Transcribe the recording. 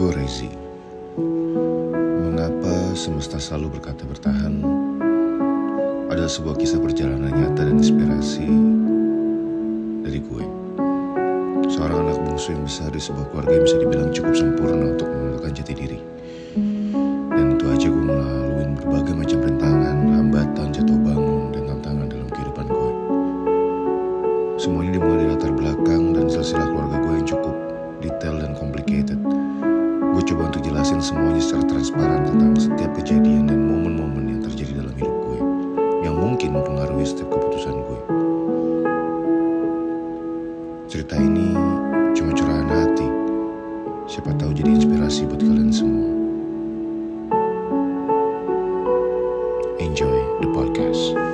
Easy Mengapa semesta selalu berkata bertahan? Adalah sebuah kisah perjalanan nyata dan inspirasi dari gue. Seorang anak bungsu yang besar di sebuah keluarga yang bisa dibilang cukup sempurna untuk menemukan jati diri. Dan itu aja gue melalui berbagai macam rintangan, hambatan, jatuh bangun, dan tantangan dalam kehidupan gue. Semua ini dimulai dari latar belakang dan silsilah keluarga gue yang cukup detail dan complicated Gue coba untuk jelasin semuanya secara transparan tentang setiap kejadian dan momen-momen yang terjadi dalam hidup gue yang mungkin mempengaruhi setiap keputusan gue. Cerita ini cuma curahan hati. Siapa tahu jadi inspirasi buat kalian semua. Enjoy the podcast.